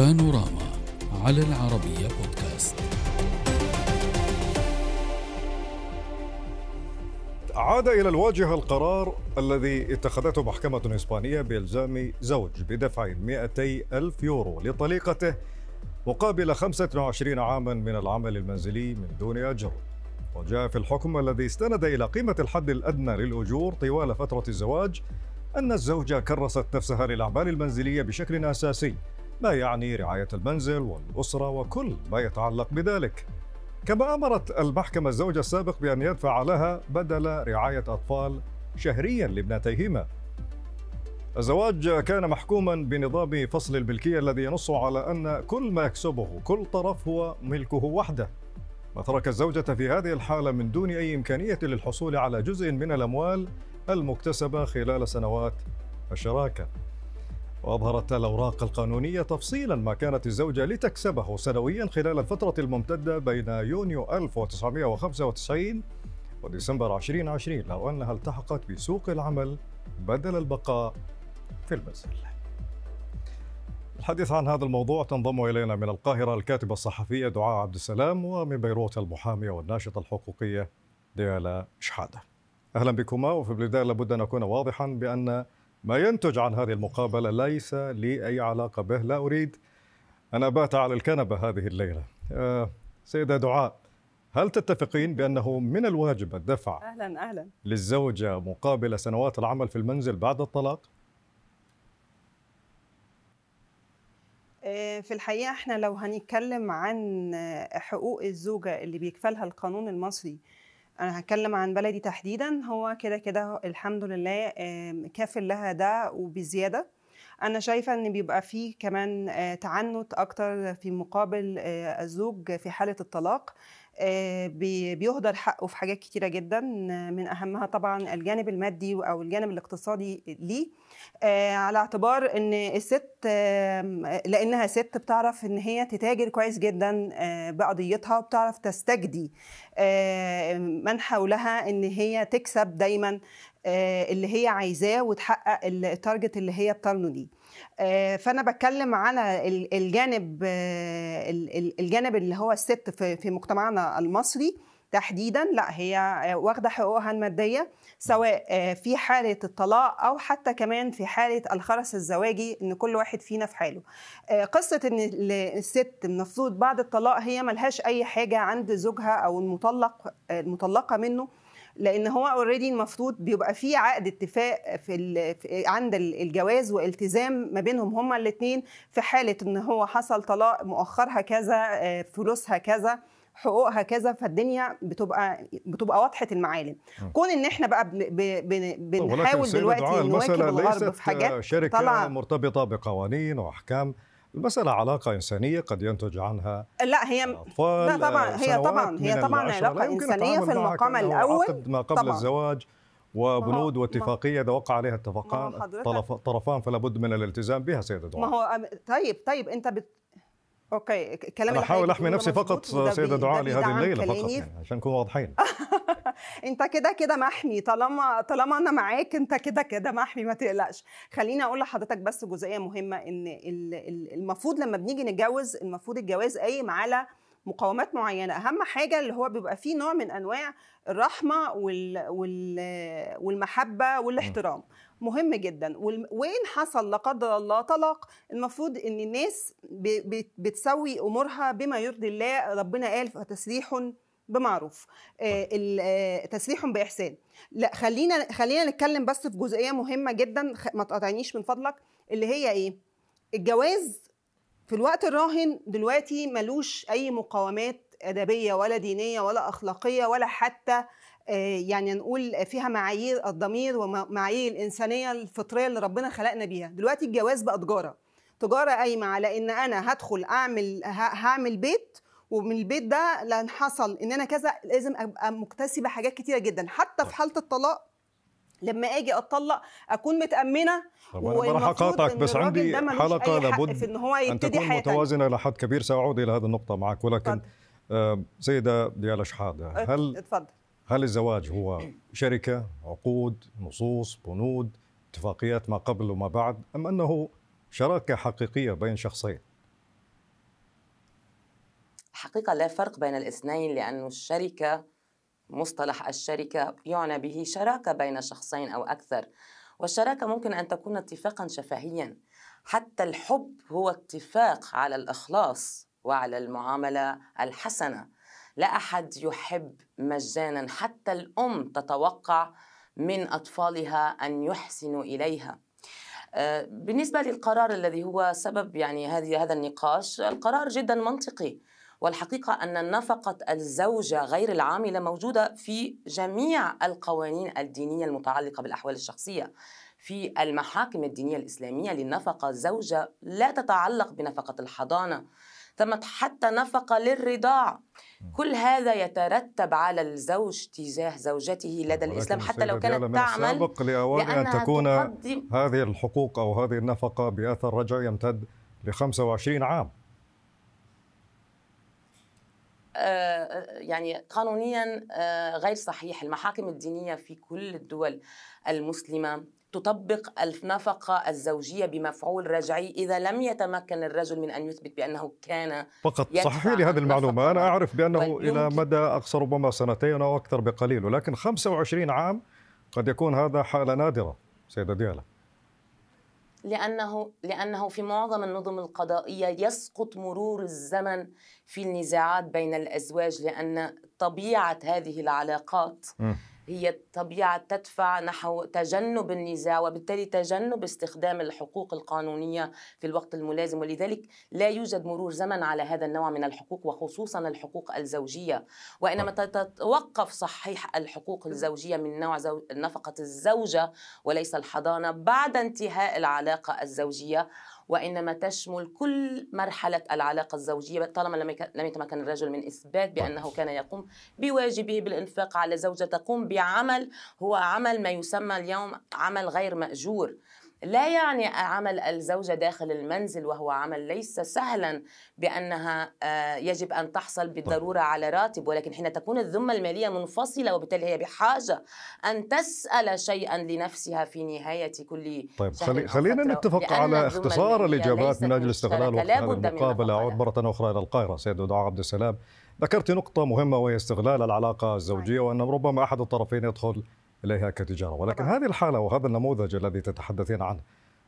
بانوراما على العربية بودكاست. عاد إلى الواجهة القرار الذي اتخذته محكمة إسبانية بإلزام زوج بدفع 200 ألف يورو لطليقته مقابل 25 عاما من العمل المنزلي من دون أجر. وجاء في الحكم الذي استند إلى قيمة الحد الأدنى للأجور طوال فترة الزواج أن الزوجة كرست نفسها للأعمال المنزلية بشكل أساسي. ما يعني رعاية المنزل والأسرة وكل ما يتعلق بذلك؟ كما أمرت المحكمة الزوج السابق بأن يدفع لها بدل رعاية أطفال شهريا لابنتيهما. الزواج كان محكوما بنظام فصل الملكية الذي ينص على أن كل ما يكسبه كل طرف هو ملكه وحده. وترك الزوجة في هذه الحالة من دون أي إمكانية للحصول على جزء من الأموال المكتسبة خلال سنوات الشراكة. وأظهرت الأوراق القانونية تفصيلا ما كانت الزوجة لتكسبه سنويا خلال الفترة الممتدة بين يونيو 1995 وديسمبر 2020 لو أنها التحقت بسوق العمل بدل البقاء في المنزل الحديث عن هذا الموضوع تنضم إلينا من القاهرة الكاتبة الصحفية دعاء عبد السلام ومن بيروت المحامية والناشطة الحقوقية ديالا شحادة. أهلا بكما وفي البداية لابد أن أكون واضحا بأن ما ينتج عن هذه المقابلة ليس لي أي علاقة به لا أريد أن أبات على الكنبة هذه الليلة أه سيدة دعاء هل تتفقين بأنه من الواجب الدفع أهلا أهلا للزوجة مقابل سنوات العمل في المنزل بعد الطلاق؟ آه، في الحقيقة إحنا لو هنتكلم عن حقوق الزوجة اللي بيكفلها القانون المصري أنا هتكلم عن بلدي تحديدا. هو كده كده الحمد لله كافل لها ده وبزيادة. أنا شايفة إن بيبقى فيه كمان آه، تعنت أكتر في مقابل آه، الزوج في حالة الطلاق. بيهدر حقه في حاجات كتيرة جدا من أهمها طبعا الجانب المادي أو الجانب الاقتصادي ليه. آه، على اعتبار إن الست لأنها ست بتعرف إن هي تتاجر كويس جدا آه، بقضيتها وبتعرف تستجدي آه، من حولها إن هي تكسب دايما آه، اللي هي عايزاه وتحقق التارجت اللي هي بترنه ليه آه، فأنا بتكلم على ال- الجانب آه، ال- ال- الجانب اللي هو الست في في المصري تحديدا لا هي آه، واخدة حقوقها المادية سواء آه، في حالة الطلاق أو حتى كمان في حالة الخرس الزواجي إن كل واحد فينا في حاله. آه، قصة إن ال- الست المفروض بعد الطلاق هي ملهاش أي حاجة عند زوجها أو المطلق المطلقة منه لأن هو اوريدي المفروض بيبقى في عقد اتفاق في, عند ال- الجواز والتزام ما بينهم هما الاثنين في حالة إن هو حصل طلاق مؤخرها كذا فلوسها كذا. حقوقها كذا فالدنيا بتبقى بتبقى واضحة المعالم. كون إن إحنا بقى بنحاول دلوقتي نواكب الغرب في حاجات شركة طبعا مرتبطة بقوانين وأحكام. المسألة علاقة إنسانية قد ينتج عنها لا هي أطفال لا طبعا هي طبعا هي طبعا إنسانية التعامل في المقام عقد ما قبل طبعاً. الزواج وبنود ما هو- واتفاقية إذا وقع عليها ما اتفاقان هو طرفان فلا بد من الالتزام بها سيدة ما دعاء هو أم- طيب طيب أنت بت... okay الكلام اللي أحمي بتقوله نفسي فقط بي- دعاء لهذه الليلة فقط. يعني عشان نكون واضحين. أنت كده كده محمي. طالما طالما أنا معاك أنت كده كده محمي ما تقلقش. خليني أقول لحضرتك بس جزئية مهمة إن ال- ال- المفروض لما بنيجي نتجوز المفروض الجواز قايم على مقومات معينة. أهم حاجة اللي هو بيبقى فيه نوع من أنواع الرحمة وال وال والمحبة والاحترام. مهم جدا. وإن حصل لا قدر الله طلاق المفروض إن الناس ب- ب- بتسوي أمورها بما يرضي الله. ربنا قال فتسريح بمعروف. آه، آه، تسريح بإحسان. لا خلينا خلينا نتكلم بس في جزئية مهمة جدا. ما تقاطعنيش من فضلك. اللي هي إيه؟ الجواز في الوقت الراهن دلوقتي ملوش أي مقاومات أدبية ولا دينية ولا أخلاقية ولا حتى آه، يعني نقول فيها معايير الضمير ومعايير الإنسانية الفطرية اللي ربنا خلقنا بيها. دلوقتي الجواز بقى تجارة. تجارة قايمة على إن أنا هدخل أعمل هعمل بيت ومن البيت ده لأن حصل إن أنا كذا لازم أبقى مكتسبة حاجات كتيرة جدا. حتى في حالة الطلاق لما آجي اتطلق أكون متأمنة طب أنا ما راح إن بس عندي حق لابد إن هو أن يبتدي تكون. متوازنة إلى حد كبير سأعود إلى هذه النقطة معك ولكن. آه، سيدة ديالا شحادة هل اتفضل هل الزواج هو شركة عقود نصوص بنود اتفاقيات ما قبل وما بعد أم أنه شراكة حقيقية بين شخصين حقيقة لا فرق بين الاثنين لأن الشركة مصطلح الشركة يعنى به شراكة بين شخصين أو أكثر والشراكة ممكن أن تكون اتفاقا شفهيا. حتى الحب هو اتفاق على الإخلاص وعلى المعاملة الحسنة. لا أحد يحب مجانا حتى الأم تتوقع من أطفالها أن يحسنوا إليها. آه، بالنسبة للقرار الذي هو سبب يعني هذه هذا النقاش القرار جدا منطقي. والحقيقة أن نفقة الزوجة غير العاملة موجودة في جميع القوانين الدينية المتعلقة بالأحوال الشخصية. في المحاكم الدينية الإسلامية للنفقة الزوجة لا تتعلق بنفقة الحضانة تمت حتى نفقة للرضاع. كل هذا يترتب على الزوج تجاه زوجته لدى الإسلام حتى لو كانت تعمل سابق لأوان أن تكون هذه الحقوق أو هذه النفقة بأثر رجعي يمتد ل 25 عام آه، يعني قانونيا آه، غير صحيح. المحاكم الدينية في كل الدول المسلمة تطبق النفقة الزوجية بمفعول رجعي إذا لم يتمكن الرجل من أن يثبت بأنه كان فقط. صححي لي هذه المعلومة. أنا أعرف بأنه إلى مدى أقصى ربما سنتين أو أكثر بقليل ولكن 25 عام قد يكون هذا حالة نادرة سيدة ديالا لأنه لأنه في معظم النظم القضائية يسقط مرور الزمن في النزاعات بين الأزواج لأن طبيعة هذه العلاقات م. هي طبيعة تدفع نحو تجنب النزاع وبالتالي تجنب استخدام الحقوق القانونية في الوقت الملازم. ولذلك لا يوجد مرور زمن على هذا النوع من الحقوق وخصوصا الحقوق الزوجية. وإنما تتوقف صحيح الحقوق الزوجية من نوع زو... نفقة الزوجة وليس الحضانة بعد انتهاء العلاقة الزوجية. وإنما تشمل كل مرحلة العلاقة الزوجية طالما لم يتمكن الرجل من إثبات بأنه كان يقوم بواجبه بالإنفاق على زوجة تقوم بعمل هو عمل ما يسمى اليوم عمل غير مأجور. لا يعني عمل الزوجة داخل المنزل وهو عمل ليس سهلا بأنها آه، يجب أن تحصل بالضرورة على راتب ولكن حين تكون الذمة المالية منفصلة وبالتالي هي بحاجة أن تسأل شيئا لنفسها في نهاية كل طيب خلي خلينا نتفق على اختصار الإجابات من أجل استغلال وقت المقابلة. أعود مرة أخرى إلى القاهرة سيد دعاء عبد السلام. ذكرت نقطة مهمة وهي استغلال العلاقة الزوجية وأن ربما أحد الطرفين يدخل إليها كتجارة. ولكن طبعا. هذه الحالة وهذا النموذج الذي تتحدثين عنه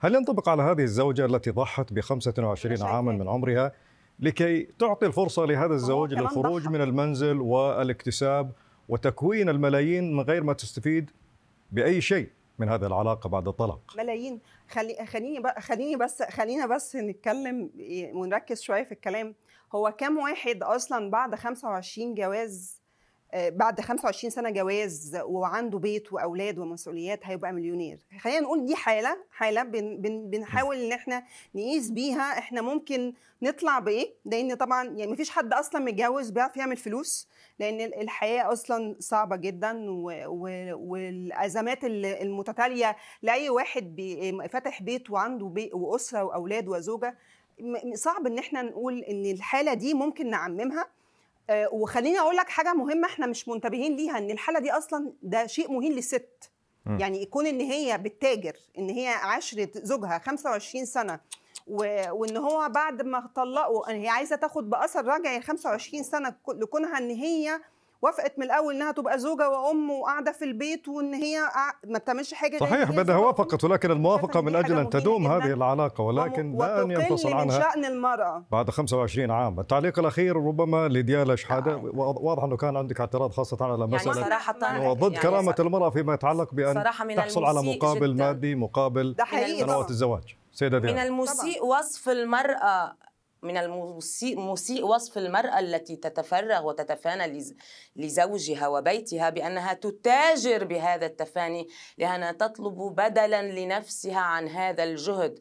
هل ينطبق على هذه الزوجة التي ضحت ب 25 عاما من عمرها لكي تعطي الفرصة لهذا الزوج للخروج من المنزل والاكتساب وتكوين الملايين من غير ما تستفيد بأي شيء من هذه العلاقة بعد الطلاق؟ ملايين. خلي خليني خليني بس خلينا بس نتكلم ونركز شوية في الكلام. هو كم واحد أصلا بعد 25 جواز بعد 25 سنة جواز وعنده بيت وأولاد ومسؤوليات هيبقى مليونير. خلينا نقول دي حالة حالة بن بن بنحاول إن إحنا نقيس بيها. إحنا ممكن نطلع بإيه؟ لأن طبعا يعني مفيش حد أصلا متجوز بيعرف يعمل فلوس لأن الحياة أصلا صعبة جدا والأزمات المتتالية لأي واحد فاتح بيت وعنده بيت وأسرة وأولاد وزوجة صعب إن إحنا نقول إن الحالة دي ممكن نعممها. آه، وخليني أقول لك حاجة مهمة إحنا مش منتبهين ليها إن الحالة دي أصلا ده شيء مهين للست م. يعني يكون إن هي بتتاجر إن هي عاشرة زوجها 25 سنة وإن هو بعد ما طلقوا هي عايزة تاخد بأثر رجعي 25 سنة لكونها إن هي وافقت من الأول إنها تبقى زوجة وأم وقاعدة في البيت وإن هي ما بتعملش حاجة صحيح بدها وافقت ولكن الموافقة من أجل أن تدوم هذه العلاقة ولكن لا أن ينفصل عنها. من شأن المرأة. بعد 25 عام التعليق الأخير ربما لديالا شحادة. آه. واضح إنه كان عندك اعتراض خاصة على يعني مسألة يعني صراحة ضد يعني كرامة المرأة فيما يتعلق بأن تحصل على مقابل جداً. مادي مقابل سنوات الزواج. سيدة من المسيء وصف المرأة من المسيء مسيء وصف المرأة التي تتفرغ وتتفانى لزوجها وبيتها بأنها تتاجر بهذا التفاني لأنها تطلب بدلا لنفسها عن هذا الجهد.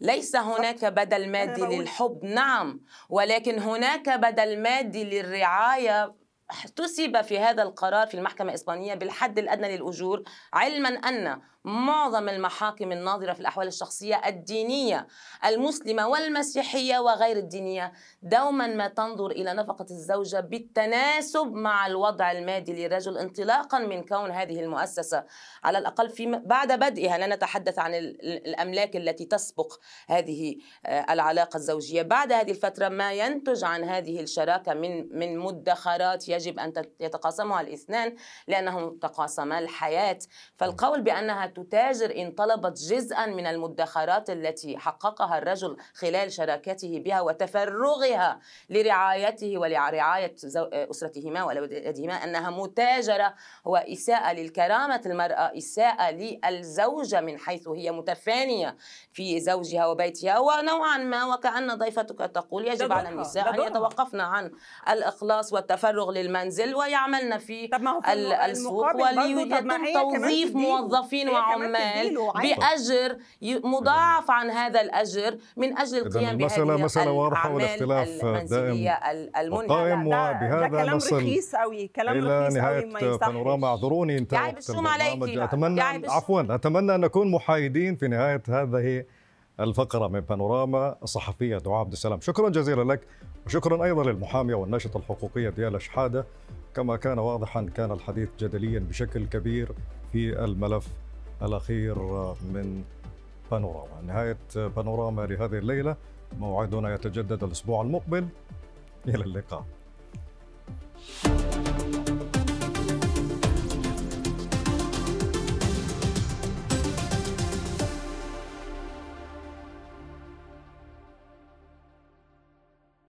ليس هناك بدل مادي للحب نعم ولكن هناك بدل مادي للرعاية احتسب في هذا القرار في المحكمة الإسبانية بالحد الأدنى للأجور علما أن معظم المحاكم الناظرة في الأحوال الشخصية الدينية المسلمة والمسيحية وغير الدينية دوما ما تنظر إلى نفقة الزوجة بالتناسب مع الوضع المادي للرجل انطلاقا من كون هذه المؤسسة. على الأقل في بعد بدئها لا نتحدث عن الأملاك التي تسبق هذه آه، العلاقة الزوجية. بعد هذه الفترة ما ينتج عن هذه الشراكة من من مدخرات يجب أن يتقاسمها الاثنان لأنهم تقاسما الحياة. فالقول بأنها تتاجر إن طلبت جزءا من المدخرات التي حققها الرجل خلال شراكته بها وتفرغها لرعايته ولرعاية أسرتهما وأولادهما أنها متاجرة هو إساءة للكرامة المرأة إساءة للزوجة من حيث هي متفانية في زوجها وبيتها. ونوعا ما وكأن ضيفتك تقول يجب على النساء أن يتوقفن عن الإخلاص والتفرغ للمنزل ويعملن في السوق وليتم توظيف موظفين وعمال بأجر مضاعف عن هذا الأجر من أجل القيام المسألة مسألة واضحة والاختلاف دائم قائم وبهذا كلام نصل رخيص قوي كلام إلى رخيص نهاية قوي ما بانوراما اعذروني البرنامج أتمنى عفوا أتمنى أن نكون محايدين في نهاية هذه الفقرة من بانوراما الصحفية دعاء عبد السلام شكرا جزيلا لك وشكرا أيضا للمحامية والناشطة الحقوقية ديالا شحادة كما كان واضحا كان الحديث جدليا بشكل كبير في الملف الأخير من بانوراما. نهاية بانوراما لهذه الليلة. موعدنا يتجدد الأسبوع المقبل. إلى اللقاء.